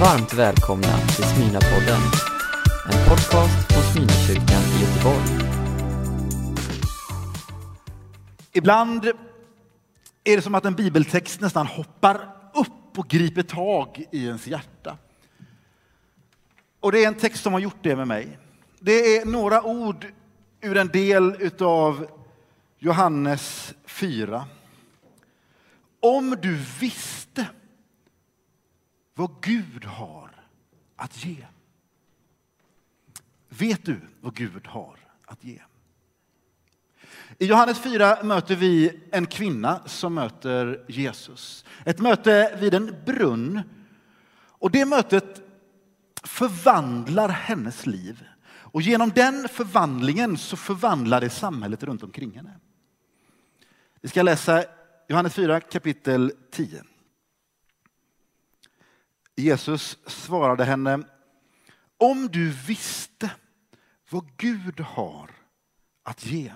Varmt välkomna till Smyrnapodden, en podcast från Smyrnakyrkan i Göteborg. Ibland är det som att en bibeltext nästan hoppar upp och griper tag i ens hjärta. Och det är en text som har gjort det med mig. Det är några ord ur en del av Johannes 4. Om du visste vad Gud har att ge. Vet du vad Gud har att ge? I Johannes 4 möter vi en kvinna som möter Jesus. Ett möte vid en brunn. Och det mötet förvandlar hennes liv. Och genom den förvandlingen så förvandlar det samhället runt omkring henne. Vi ska läsa Johannes 4 kapitel 10. Jesus svarade henne, om du visste vad Gud har att ge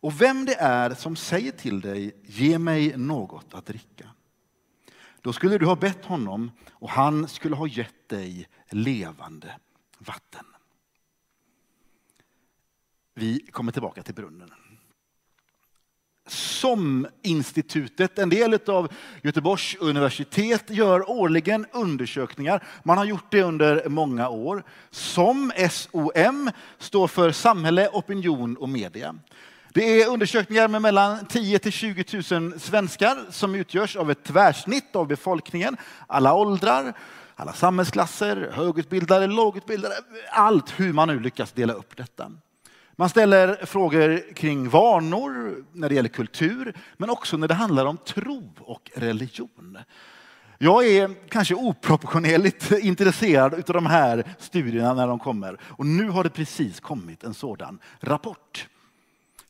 och vem det är som säger till dig, ge mig något att dricka. Då skulle du ha bett honom och han skulle ha gett dig levande vatten. Vi kommer tillbaka till brunnen. SOM-institutet, en del av Göteborgs universitet, gör årligen undersökningar. Man har gjort det under många år. SOM, SOM, står för samhälle, opinion och media. Det är undersökningar med mellan 10 till 20 000 svenskar som utgörs av ett tvärsnitt av befolkningen. Alla åldrar, alla samhällsklasser, högutbildade, lågutbildade, allt hur man nu lyckas dela upp detta. Man ställer frågor kring vanor när det gäller kultur, men också när det handlar om tro och religion. Jag är kanske oproportionerligt intresserad av de här studierna när de kommer. Och nu har det precis kommit en sådan rapport.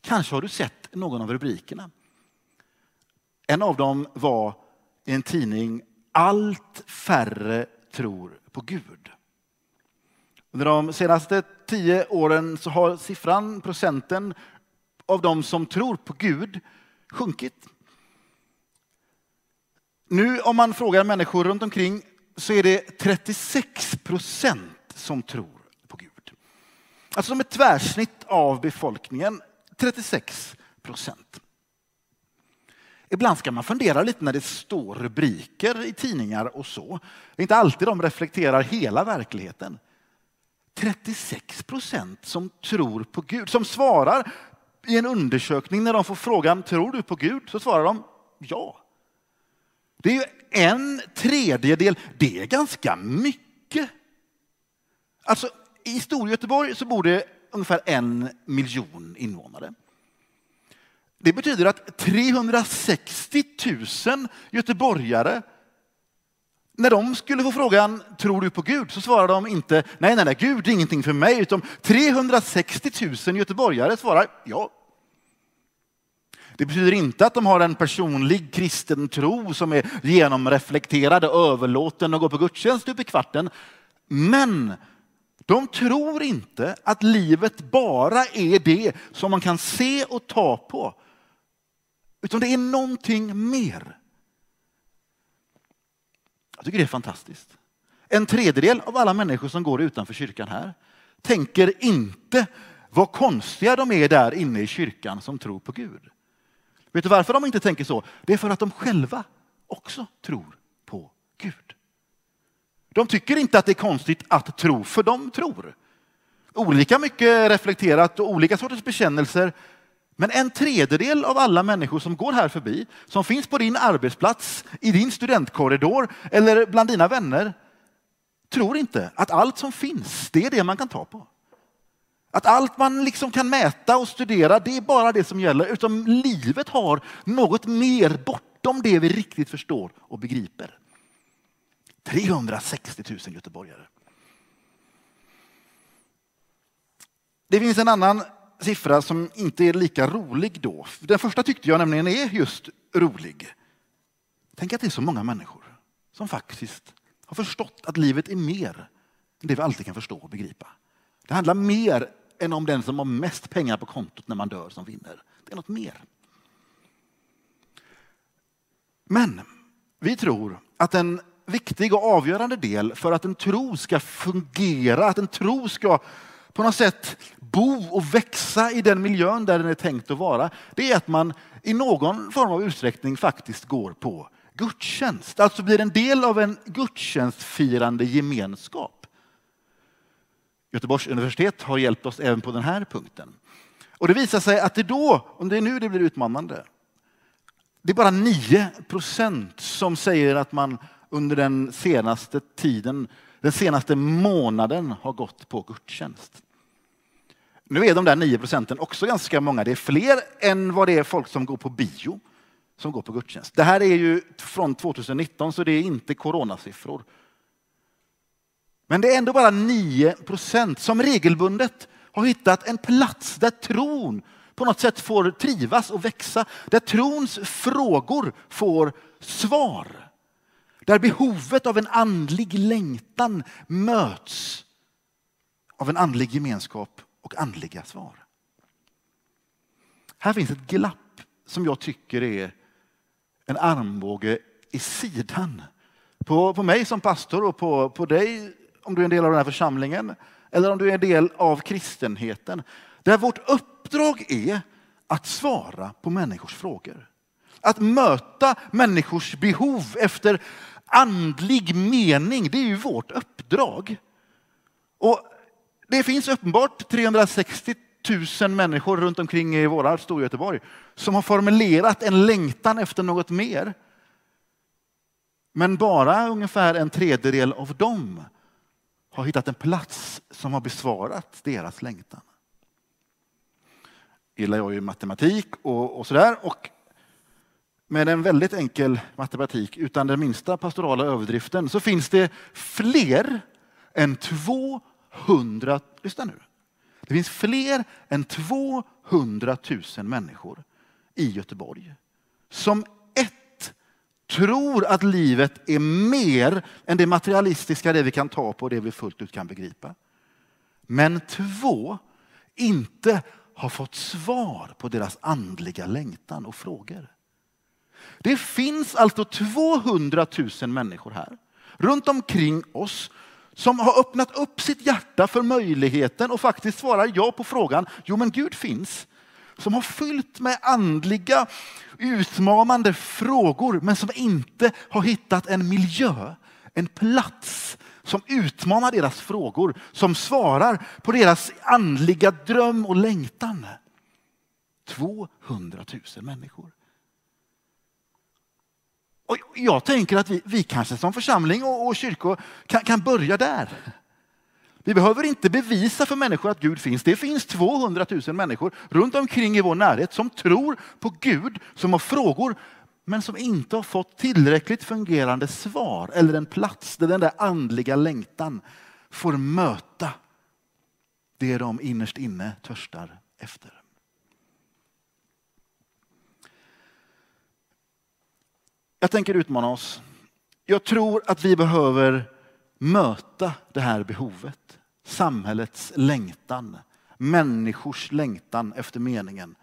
Kanske har du sett någon av rubrikerna. En av dem var i en tidning Allt färre tror på Gud. Under de senaste tio åren så har siffran, procenten av de som tror på Gud sjunkit. Nu om man frågar människor runt omkring så är det 36 procent som tror på Gud. Alltså som ett tvärsnitt av befolkningen, 36 procent. Ibland ska man fundera lite när det står rubriker i tidningar och så. Det är inte alltid de reflekterar hela verkligheten. 36 procent som tror på Gud, som svarar i en undersökning när de får frågan tror du på Gud? Så svarar de ja. Det är ju en tredjedel, det är ganska mycket. Alltså i Storgöteborg så bor det ungefär en miljon invånare. Det betyder att 360 000 göteborgare när de skulle få frågan, tror du på Gud? Så svarar de inte, nej, nej, nej, Gud är ingenting för mig. Utan 360 000 göteborgare svarar, ja. Det betyder inte att de har en personlig kristen tro som är genomreflekterad och överlåten och går på gudstjänst upp i kvarten. Men de tror inte att livet bara är det som man kan se och ta på. Utan det är någonting mer. Jag tycker det är fantastiskt. En tredjedel av alla människor som går utanför kyrkan här tänker inte vad konstiga de är där inne i kyrkan som tror på Gud. Vet du varför de inte tänker så? Det är för att de själva också tror på Gud. De tycker inte att det är konstigt att tro, för de tror. Olika mycket reflekterat och olika sorters bekännelser men en tredjedel av alla människor som går här förbi, som finns på din arbetsplats, i din studentkorridor eller bland dina vänner, tror inte att allt som finns, det är det man kan ta på. Att allt man liksom kan mäta och studera, det är bara det som gäller. Utan livet har något mer bortom det vi riktigt förstår och begriper. 360 000 göteborgare. Det finns en annan siffra som inte är lika rolig då. Den första tyckte jag nämligen är just rolig. Tänk att det är så många människor som faktiskt har förstått att livet är mer än det vi alltid kan förstå och begripa. Det handlar mer än om den som har mest pengar på kontot när man dör som vinner. Det är något mer. Men vi tror att en viktig och avgörande del för att en tro ska fungera, att en tro ska på något sätt bo och växa i den miljön där den är tänkt att vara. Det är att man i någon form av utsträckning faktiskt går på gudstjänst. Alltså blir en del av en gudstjänstfirande gemenskap. Göteborgs universitet har hjälpt oss även på den här punkten. Och det visar sig att det då, om det är nu det blir utmanande, det är bara 9 procent som säger att man under den senaste tiden, den senaste månaden har gått på gudstjänst. Nu är de där 9 procenten också ganska många. Det är fler än vad det är folk som går på bio som går på gudstjänst. Det här är ju från 2019 så det är inte coronasiffror. Men det är ändå bara 9 procent som regelbundet har hittat en plats där tron på något sätt får trivas och växa. Där trons frågor får svar. Där behovet av en andlig längtan möts av en andlig gemenskap och andliga svar. Här finns ett glapp som jag tycker är en armbåge i sidan. På, på mig som pastor och på, på dig om du är en del av den här församlingen eller om du är en del av kristenheten. Där vårt uppdrag är att svara på människors frågor. Att möta människors behov efter andlig mening, det är ju vårt uppdrag. Och det finns uppenbart 360 000 människor runt omkring i våra Storgöteborg som har formulerat en längtan efter något mer. Men bara ungefär en tredjedel av dem har hittat en plats som har besvarat deras längtan. Gillar jag ju matematik och, och sådär. Och med en väldigt enkel matematik utan den minsta pastorala överdriften så finns det fler än 200, lyssna nu. Det finns fler än 200 000 människor i Göteborg som ett tror att livet är mer än det materialistiska, det vi kan ta på, det vi fullt ut kan begripa. Men två, inte har fått svar på deras andliga längtan och frågor. Det finns alltså 200 000 människor här runt omkring oss som har öppnat upp sitt hjärta för möjligheten och faktiskt svarar ja på frågan, jo men Gud finns. Som har fyllt med andliga utmanande frågor men som inte har hittat en miljö, en plats som utmanar deras frågor, som svarar på deras andliga dröm och längtan. 200 000 människor. Och jag tänker att vi, vi kanske som församling och, och kyrkor kan, kan börja där. Vi behöver inte bevisa för människor att Gud finns. Det finns 200 000 människor runt omkring i vår närhet som tror på Gud, som har frågor men som inte har fått tillräckligt fungerande svar eller en plats där den där andliga längtan får möta det de innerst inne törstar efter. Jag tänker utmana oss. Jag tror att vi behöver möta det här behovet. Samhällets längtan, människors längtan efter meningen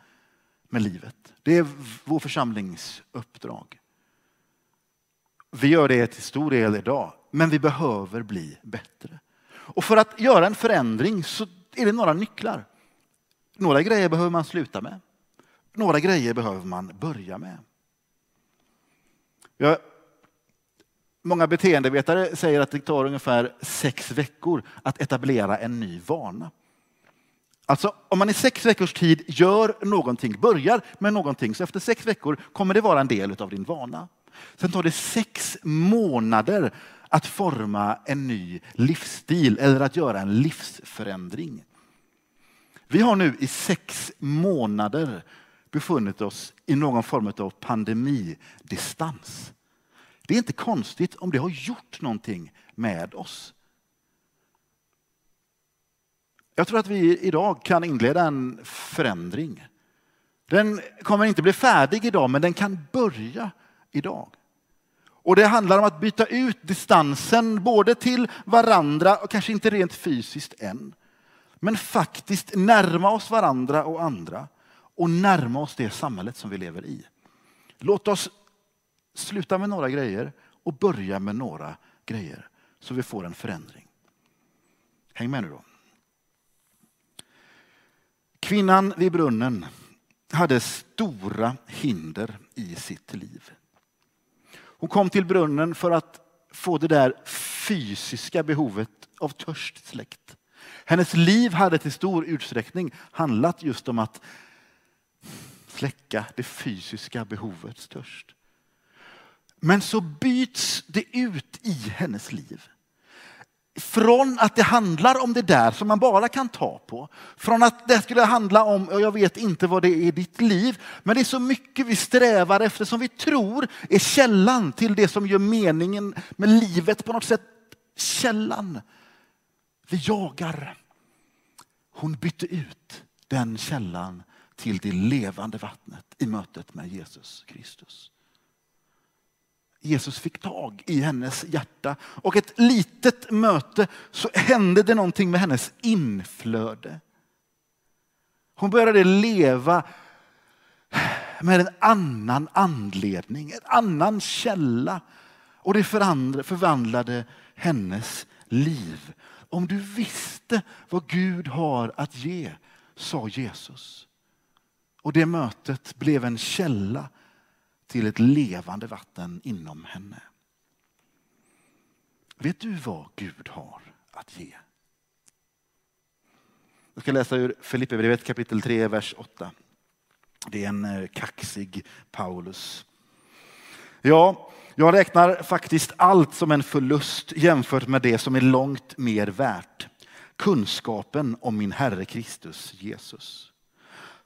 med livet. Det är vår församlings uppdrag. Vi gör det till stor del idag, men vi behöver bli bättre. Och för att göra en förändring så är det några nycklar. Några grejer behöver man sluta med. Några grejer behöver man börja med. Ja, många beteendevetare säger att det tar ungefär sex veckor att etablera en ny vana. Alltså om man i sex veckors tid gör någonting, börjar med någonting, så efter sex veckor kommer det vara en del av din vana. Sen tar det sex månader att forma en ny livsstil eller att göra en livsförändring. Vi har nu i sex månader befunnit oss i någon form av pandemidistans. Det är inte konstigt om det har gjort någonting med oss. Jag tror att vi idag kan inleda en förändring. Den kommer inte bli färdig idag, men den kan börja idag. Och Det handlar om att byta ut distansen både till varandra och kanske inte rent fysiskt än. Men faktiskt närma oss varandra och andra och närma oss det samhället som vi lever i. Låt oss sluta med några grejer och börja med några grejer så vi får en förändring. Häng med nu då. Kvinnan vid brunnen hade stora hinder i sitt liv. Hon kom till brunnen för att få det där fysiska behovet av törst släckt. Hennes liv hade till stor utsträckning handlat just om att släcka det fysiska behovet störst. Men så byts det ut i hennes liv. Från att det handlar om det där som man bara kan ta på. Från att det skulle handla om, jag vet inte vad det är i ditt liv, men det är så mycket vi strävar efter som vi tror är källan till det som gör meningen med livet på något sätt. Källan. Vi jagar. Hon bytte ut den källan till det levande vattnet i mötet med Jesus Kristus. Jesus fick tag i hennes hjärta och ett litet möte så hände det någonting med hennes inflöde. Hon började leva med en annan anledning, en annan källa. Och det förvandlade hennes liv. Om du visste vad Gud har att ge, sa Jesus. Och det mötet blev en källa till ett levande vatten inom henne. Vet du vad Gud har att ge? Jag ska läsa ur Filipperbrevet kapitel 3, vers 8. Det är en eh, kaxig Paulus. Ja, jag räknar faktiskt allt som en förlust jämfört med det som är långt mer värt. Kunskapen om min Herre Kristus Jesus.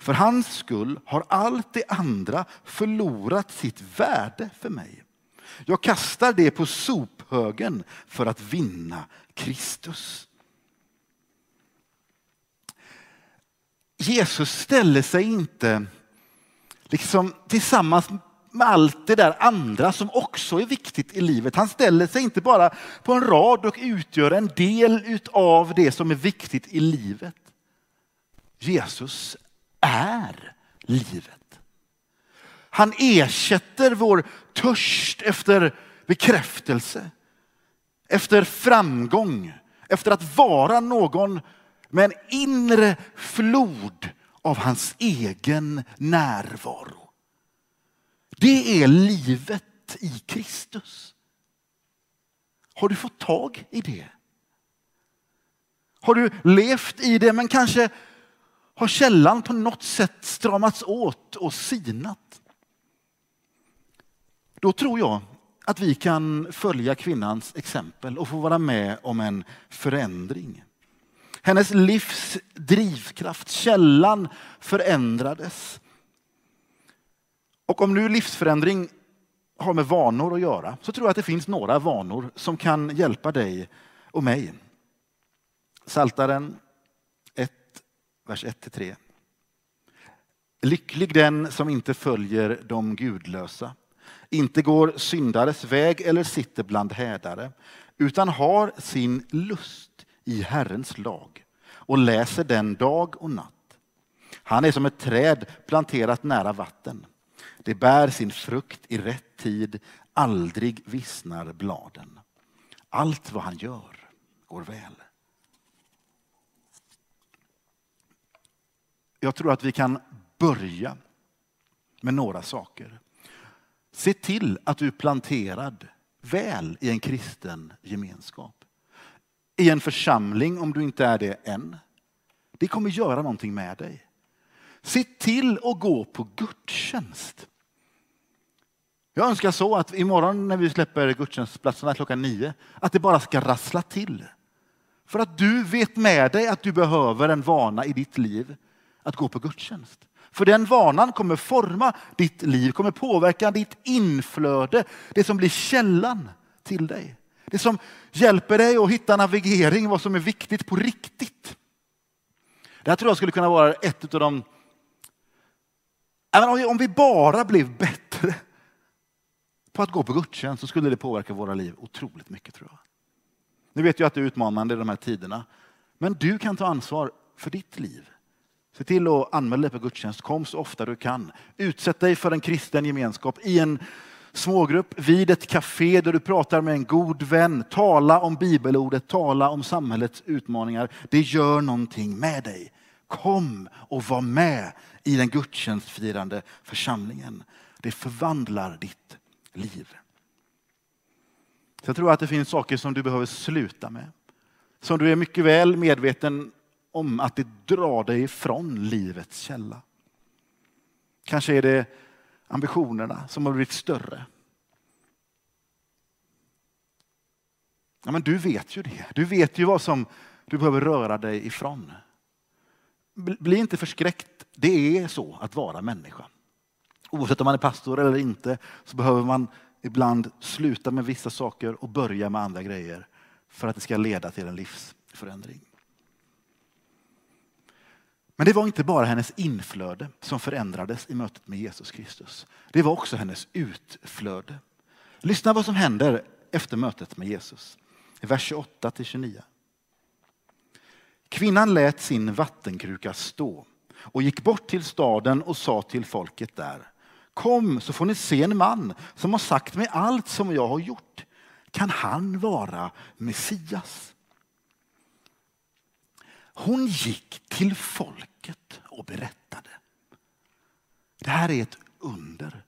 För hans skull har allt det andra förlorat sitt värde för mig. Jag kastar det på sophögen för att vinna Kristus. Jesus ställer sig inte liksom tillsammans med allt det där andra som också är viktigt i livet. Han ställer sig inte bara på en rad och utgör en del av det som är viktigt i livet. Jesus är livet. Han ersätter vår törst efter bekräftelse, efter framgång, efter att vara någon med en inre flod av hans egen närvaro. Det är livet i Kristus. Har du fått tag i det? Har du levt i det men kanske har källan på något sätt stramats åt och sinat? Då tror jag att vi kan följa kvinnans exempel och få vara med om en förändring. Hennes livs drivkraft, källan förändrades. Och om nu livsförändring har med vanor att göra så tror jag att det finns några vanor som kan hjälpa dig och mig. Saltaren vers 1-3. Lycklig den som inte följer de gudlösa, inte går syndares väg eller sitter bland hädare, utan har sin lust i Herrens lag och läser den dag och natt. Han är som ett träd planterat nära vatten det bär sin frukt i rätt tid, aldrig vissnar bladen. Allt vad han gör går väl. Jag tror att vi kan börja med några saker. Se till att du är planterad väl i en kristen gemenskap. I en församling om du inte är det än. Det kommer göra någonting med dig. Se till att gå på gudstjänst. Jag önskar så att imorgon när vi släpper gudstjänstplatserna klockan nio, att det bara ska rassla till. För att du vet med dig att du behöver en vana i ditt liv att gå på gudstjänst. För den vanan kommer forma ditt liv, kommer påverka ditt inflöde, det som blir källan till dig. Det som hjälper dig att hitta navigering, vad som är viktigt på riktigt. Det här tror jag skulle kunna vara ett av de... Om vi bara blev bättre på att gå på gudstjänst så skulle det påverka våra liv otroligt mycket tror jag. Nu vet jag att det är utmanande i de här tiderna. Men du kan ta ansvar för ditt liv. Se till att anmäla dig på gudstjänst. Kom så ofta du kan. Utsätt dig för en kristen gemenskap i en smågrupp, vid ett café där du pratar med en god vän. Tala om bibelordet, tala om samhällets utmaningar. Det gör någonting med dig. Kom och var med i den gudstjänstfirande församlingen. Det förvandlar ditt liv. Så jag tror att det finns saker som du behöver sluta med. Som du är mycket väl medveten om att det drar dig ifrån livets källa. Kanske är det ambitionerna som har blivit större. Ja, men du vet ju det. Du vet ju vad som du behöver röra dig ifrån. Bli inte förskräckt. Det är så att vara människa. Oavsett om man är pastor eller inte så behöver man ibland sluta med vissa saker och börja med andra grejer för att det ska leda till en livsförändring. Men det var inte bara hennes inflöde som förändrades i mötet med Jesus Kristus. Det var också hennes utflöde. Lyssna vad som händer efter mötet med Jesus. I vers 28 till 29. Kvinnan lät sin vattenkruka stå och gick bort till staden och sa till folket där. Kom så får ni se en man som har sagt mig allt som jag har gjort. Kan han vara Messias? Hon gick till folket och berättade. Det här är ett under.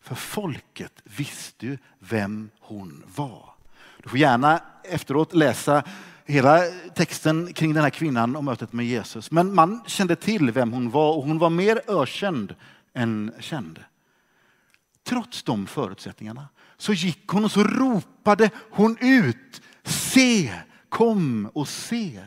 För folket visste ju vem hon var. Du får gärna efteråt läsa hela texten kring den här kvinnan och mötet med Jesus. Men man kände till vem hon var och hon var mer ökänd än känd. Trots de förutsättningarna så gick hon och så ropade hon ut. Se, kom och se.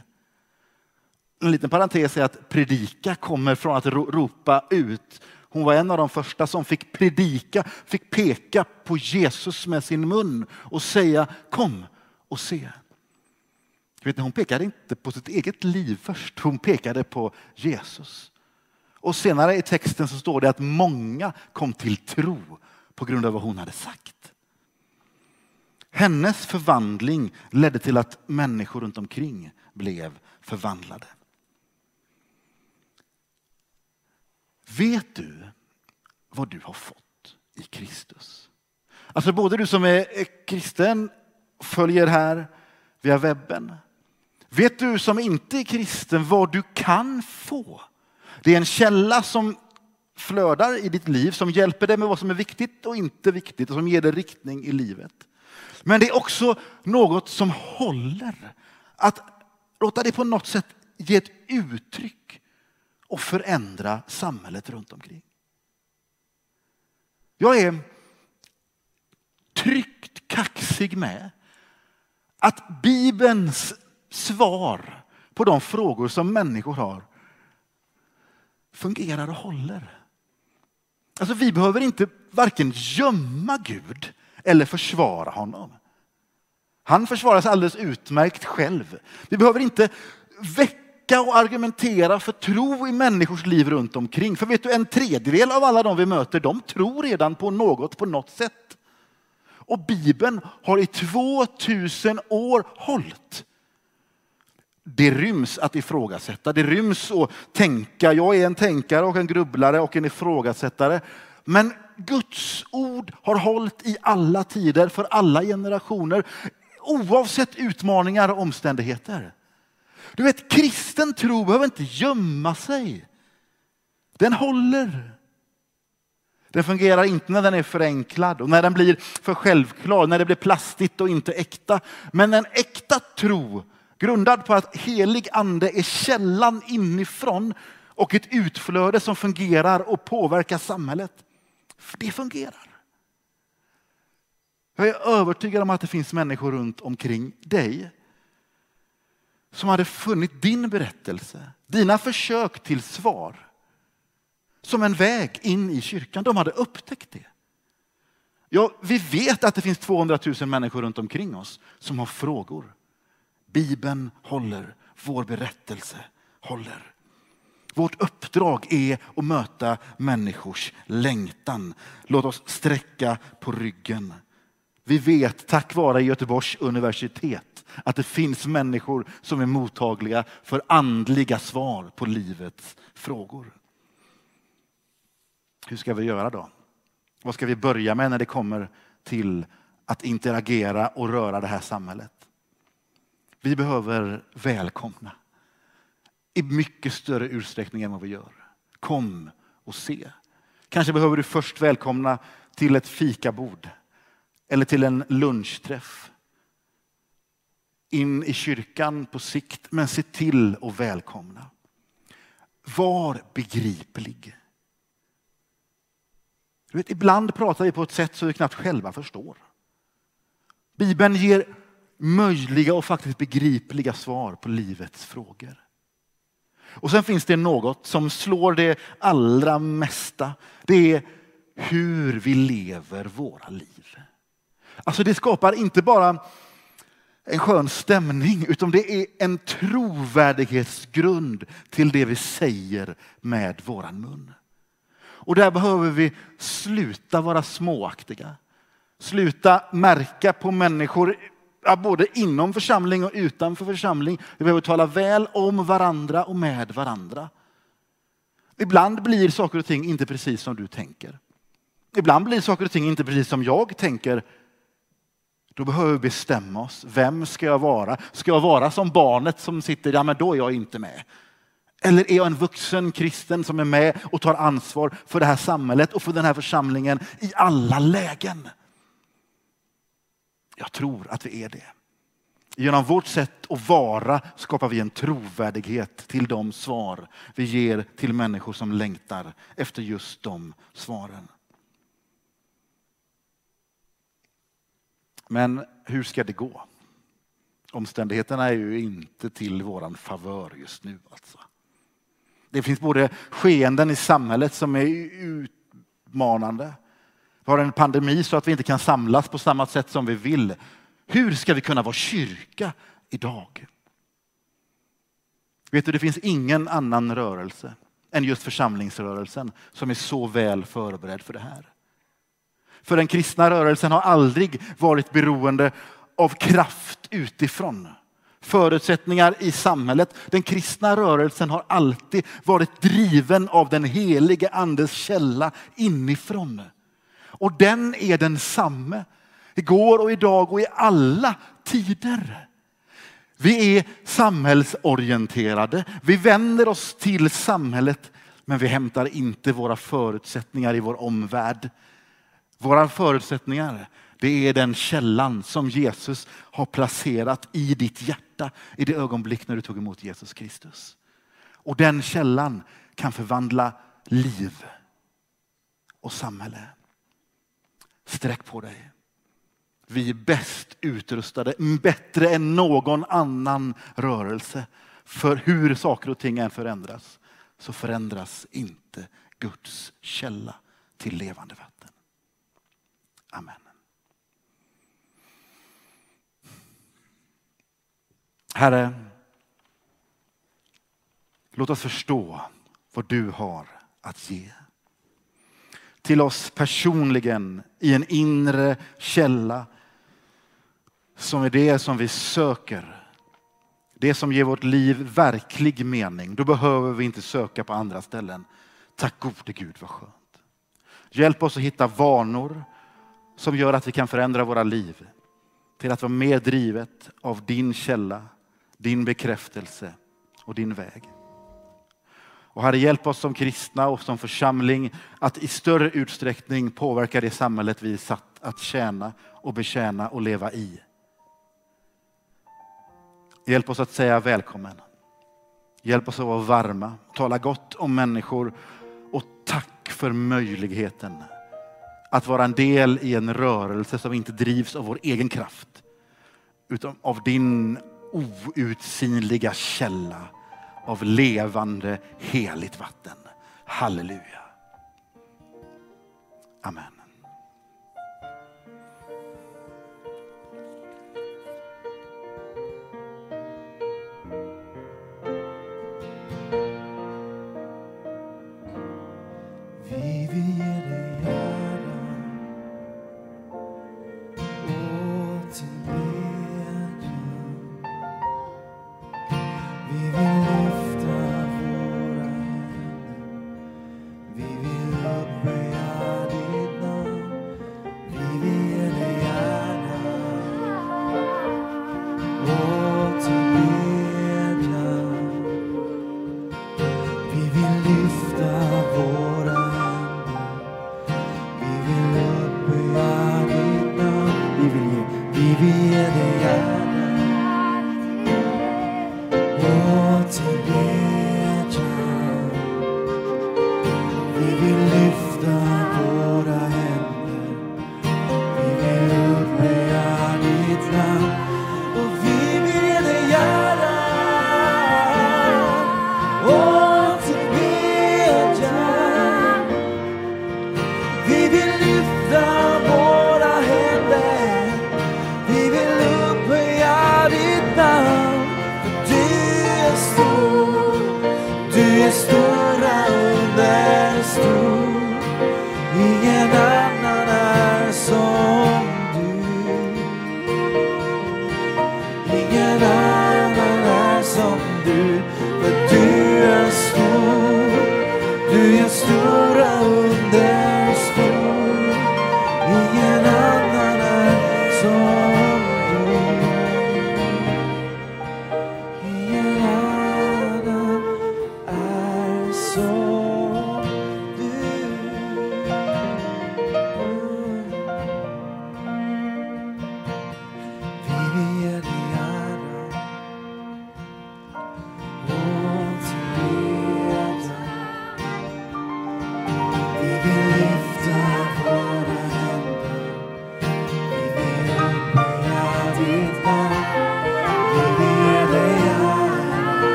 En liten parentes är att predika kommer från att ropa ut. Hon var en av de första som fick predika, fick peka på Jesus med sin mun och säga kom och se. Vet ni, hon pekade inte på sitt eget liv först, hon pekade på Jesus. Och senare i texten så står det att många kom till tro på grund av vad hon hade sagt. Hennes förvandling ledde till att människor runt omkring blev förvandlade. Vet du vad du har fått i Kristus? Alltså både du som är kristen, följer här via webben. Vet du som inte är kristen vad du kan få? Det är en källa som flödar i ditt liv, som hjälper dig med vad som är viktigt och inte viktigt och som ger dig riktning i livet. Men det är också något som håller. Att låta det på något sätt ge ett uttryck och förändra samhället runt omkring. Jag är tryggt kaxig med att Bibelns svar på de frågor som människor har fungerar och håller. Alltså vi behöver inte varken gömma Gud eller försvara honom. Han försvarar sig alldeles utmärkt själv. Vi behöver inte väcka och argumentera för tro i människors liv runt omkring. För vet du, en tredjedel av alla de vi möter, de tror redan på något på något sätt. Och Bibeln har i 2000 år hållit. Det ryms att ifrågasätta, det ryms att tänka. Jag är en tänkare och en grubblare och en ifrågasättare. Men Guds ord har hållit i alla tider, för alla generationer, oavsett utmaningar och omständigheter. Du vet, kristen tro behöver inte gömma sig. Den håller. Den fungerar inte när den är förenklad och när den blir för självklar, när det blir plastigt och inte äkta. Men en äkta tro grundad på att helig ande är källan inifrån och ett utflöde som fungerar och påverkar samhället. Det fungerar. Jag är övertygad om att det finns människor runt omkring dig som hade funnit din berättelse, dina försök till svar som en väg in i kyrkan. De hade upptäckt det. Ja, vi vet att det finns 200 000 människor runt omkring oss som har frågor. Bibeln håller, vår berättelse håller. Vårt uppdrag är att möta människors längtan. Låt oss sträcka på ryggen. Vi vet tack vare Göteborgs universitet att det finns människor som är mottagliga för andliga svar på livets frågor. Hur ska vi göra då? Vad ska vi börja med när det kommer till att interagera och röra det här samhället? Vi behöver välkomna i mycket större utsträckning än vad vi gör. Kom och se. Kanske behöver du först välkomna till ett fikabord eller till en lunchträff. In i kyrkan på sikt, men se till att välkomna. Var begriplig. Du vet, ibland pratar vi på ett sätt som vi knappt själva förstår. Bibeln ger möjliga och faktiskt begripliga svar på livets frågor. Och sen finns det något som slår det allra mesta. Det är hur vi lever våra liv. Alltså det skapar inte bara en skön stämning, utan det är en trovärdighetsgrund till det vi säger med våran mun. Och där behöver vi sluta vara småaktiga. Sluta märka på människor både inom församling och utanför församling. Vi behöver tala väl om varandra och med varandra. Ibland blir saker och ting inte precis som du tänker. Ibland blir saker och ting inte precis som jag tänker. Då behöver vi bestämma oss. Vem ska jag vara? Ska jag vara som barnet som sitter, ja men då är jag inte med. Eller är jag en vuxen kristen som är med och tar ansvar för det här samhället och för den här församlingen i alla lägen? Jag tror att vi är det. Genom vårt sätt att vara skapar vi en trovärdighet till de svar vi ger till människor som längtar efter just de svaren. Men hur ska det gå? Omständigheterna är ju inte till våran favör just nu. Alltså. Det finns både skeenden i samhället som är utmanande. Vi har en pandemi så att vi inte kan samlas på samma sätt som vi vill. Hur ska vi kunna vara kyrka idag? Vet du, det finns ingen annan rörelse än just församlingsrörelsen som är så väl förberedd för det här. För den kristna rörelsen har aldrig varit beroende av kraft utifrån. Förutsättningar i samhället. Den kristna rörelsen har alltid varit driven av den helige andes källa inifrån. Och den är densamme igår och idag och i alla tider. Vi är samhällsorienterade. Vi vänder oss till samhället men vi hämtar inte våra förutsättningar i vår omvärld. Våra förutsättningar det är den källan som Jesus har placerat i ditt hjärta i det ögonblick när du tog emot Jesus Kristus. Och den källan kan förvandla liv och samhälle. Sträck på dig. Vi är bäst utrustade, bättre än någon annan rörelse. För hur saker och ting än förändras så förändras inte Guds källa till levande vatten. Amen. Herre, låt oss förstå vad du har att ge till oss personligen i en inre källa som är det som vi söker. Det som ger vårt liv verklig mening. Då behöver vi inte söka på andra ställen. Tack gode Gud vad skönt. Hjälp oss att hitta vanor som gör att vi kan förändra våra liv till att vara mer drivet av din källa, din bekräftelse och din väg. Och Herre, hjälp oss som kristna och som församling att i större utsträckning påverka det samhället vi är satt att tjäna och betjäna och leva i. Hjälp oss att säga välkommen. Hjälp oss att vara varma, tala gott om människor och tack för möjligheten att vara en del i en rörelse som inte drivs av vår egen kraft utan av din outsinliga källa av levande heligt vatten. Halleluja. Amen.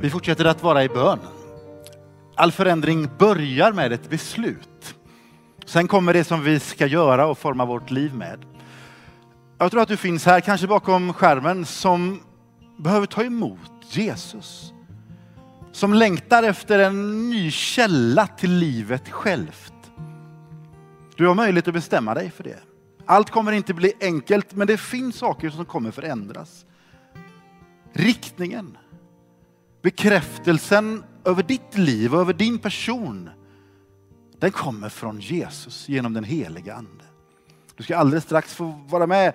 Vi fortsätter att vara i bön. All förändring börjar med ett beslut. Sen kommer det som vi ska göra och forma vårt liv med. Jag tror att du finns här, kanske bakom skärmen, som behöver ta emot Jesus. Som längtar efter en ny källa till livet självt. Du har möjlighet att bestämma dig för det. Allt kommer inte bli enkelt, men det finns saker som kommer förändras. Riktningen, bekräftelsen över ditt liv och över din person, den kommer från Jesus genom den heliga Ande. Du ska alldeles strax få vara med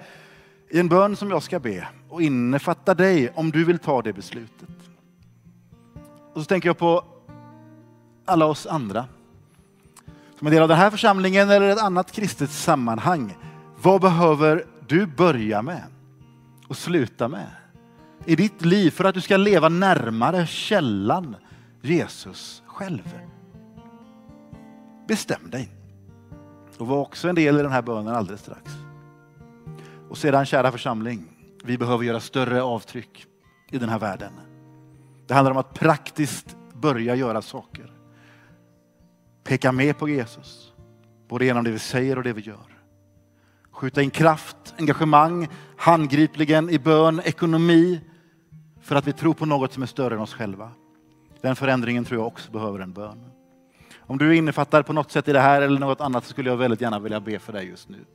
i en bön som jag ska be och innefatta dig om du vill ta det beslutet. Och så tänker jag på alla oss andra som en del av den här församlingen eller ett annat kristet sammanhang. Vad behöver du börja med och sluta med i ditt liv för att du ska leva närmare källan Jesus själv? Bestäm dig och var också en del i den här bönen alldeles strax. Och sedan kära församling, vi behöver göra större avtryck i den här världen. Det handlar om att praktiskt börja göra saker. Peka med på Jesus, både genom det vi säger och det vi gör. Skjuta in kraft, engagemang, handgripligen i bön, ekonomi, för att vi tror på något som är större än oss själva. Den förändringen tror jag också behöver en bön. Om du innefattar på något sätt i det här eller något annat så skulle jag väldigt gärna vilja be för dig just nu.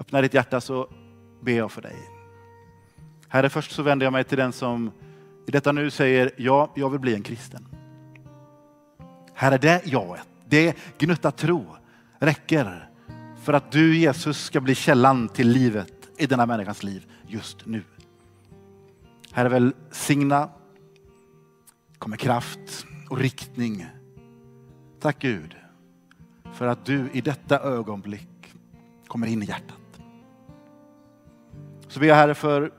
Öppna ditt hjärta så ber jag för dig. Herre, först så vänder jag mig till den som i detta nu säger ja, jag vill bli en kristen. Herre, det jaet, det gnutta tro räcker för att du Jesus ska bli källan till livet i denna människans liv just nu. Herre, välsigna kommer kraft och riktning. Tack Gud för att du i detta ögonblick kommer in i hjärtat. Så ber jag Herre för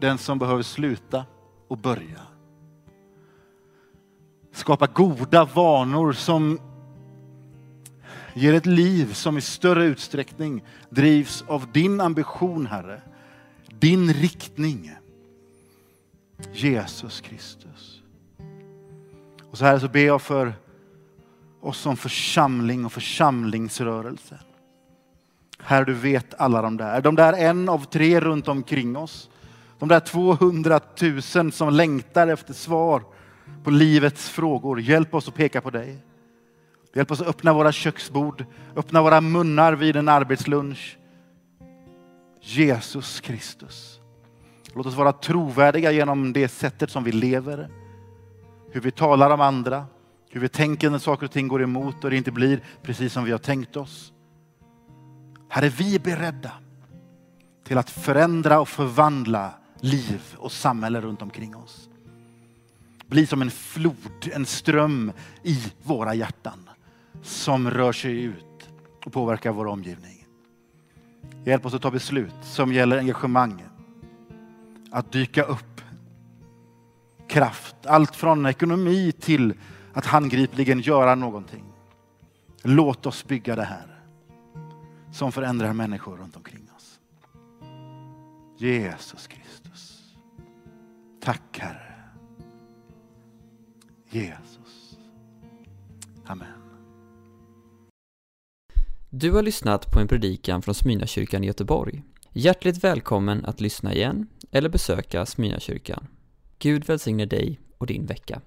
den som behöver sluta och börja. Skapa goda vanor som ger ett liv som i större utsträckning drivs av din ambition, Herre. Din riktning. Jesus Kristus. Och så här så ber jag för oss som församling och församlingsrörelse. Herre, du vet alla de där. De där en av tre runt omkring oss. De där 200 000 som längtar efter svar på livets frågor. Hjälp oss att peka på dig. Hjälp oss att öppna våra köksbord, öppna våra munnar vid en arbetslunch. Jesus Kristus. Låt oss vara trovärdiga genom det sättet som vi lever, hur vi talar om andra, hur vi tänker när saker och ting går emot och det inte blir precis som vi har tänkt oss. Här är vi beredda till att förändra och förvandla liv och samhälle runt omkring oss. Bli som en flod, en ström i våra hjärtan som rör sig ut och påverkar vår omgivning. Hjälp oss att ta beslut som gäller engagemang, att dyka upp kraft, allt från ekonomi till att handgripligen göra någonting. Låt oss bygga det här som förändrar människor runt omkring oss. Jesus Kristus. Tack Herre. Jesus. Amen. Du har lyssnat på en predikan från Smyrnakyrkan i Göteborg. Hjärtligt välkommen att lyssna igen eller besöka Smyrnakyrkan. Gud välsigne dig och din vecka.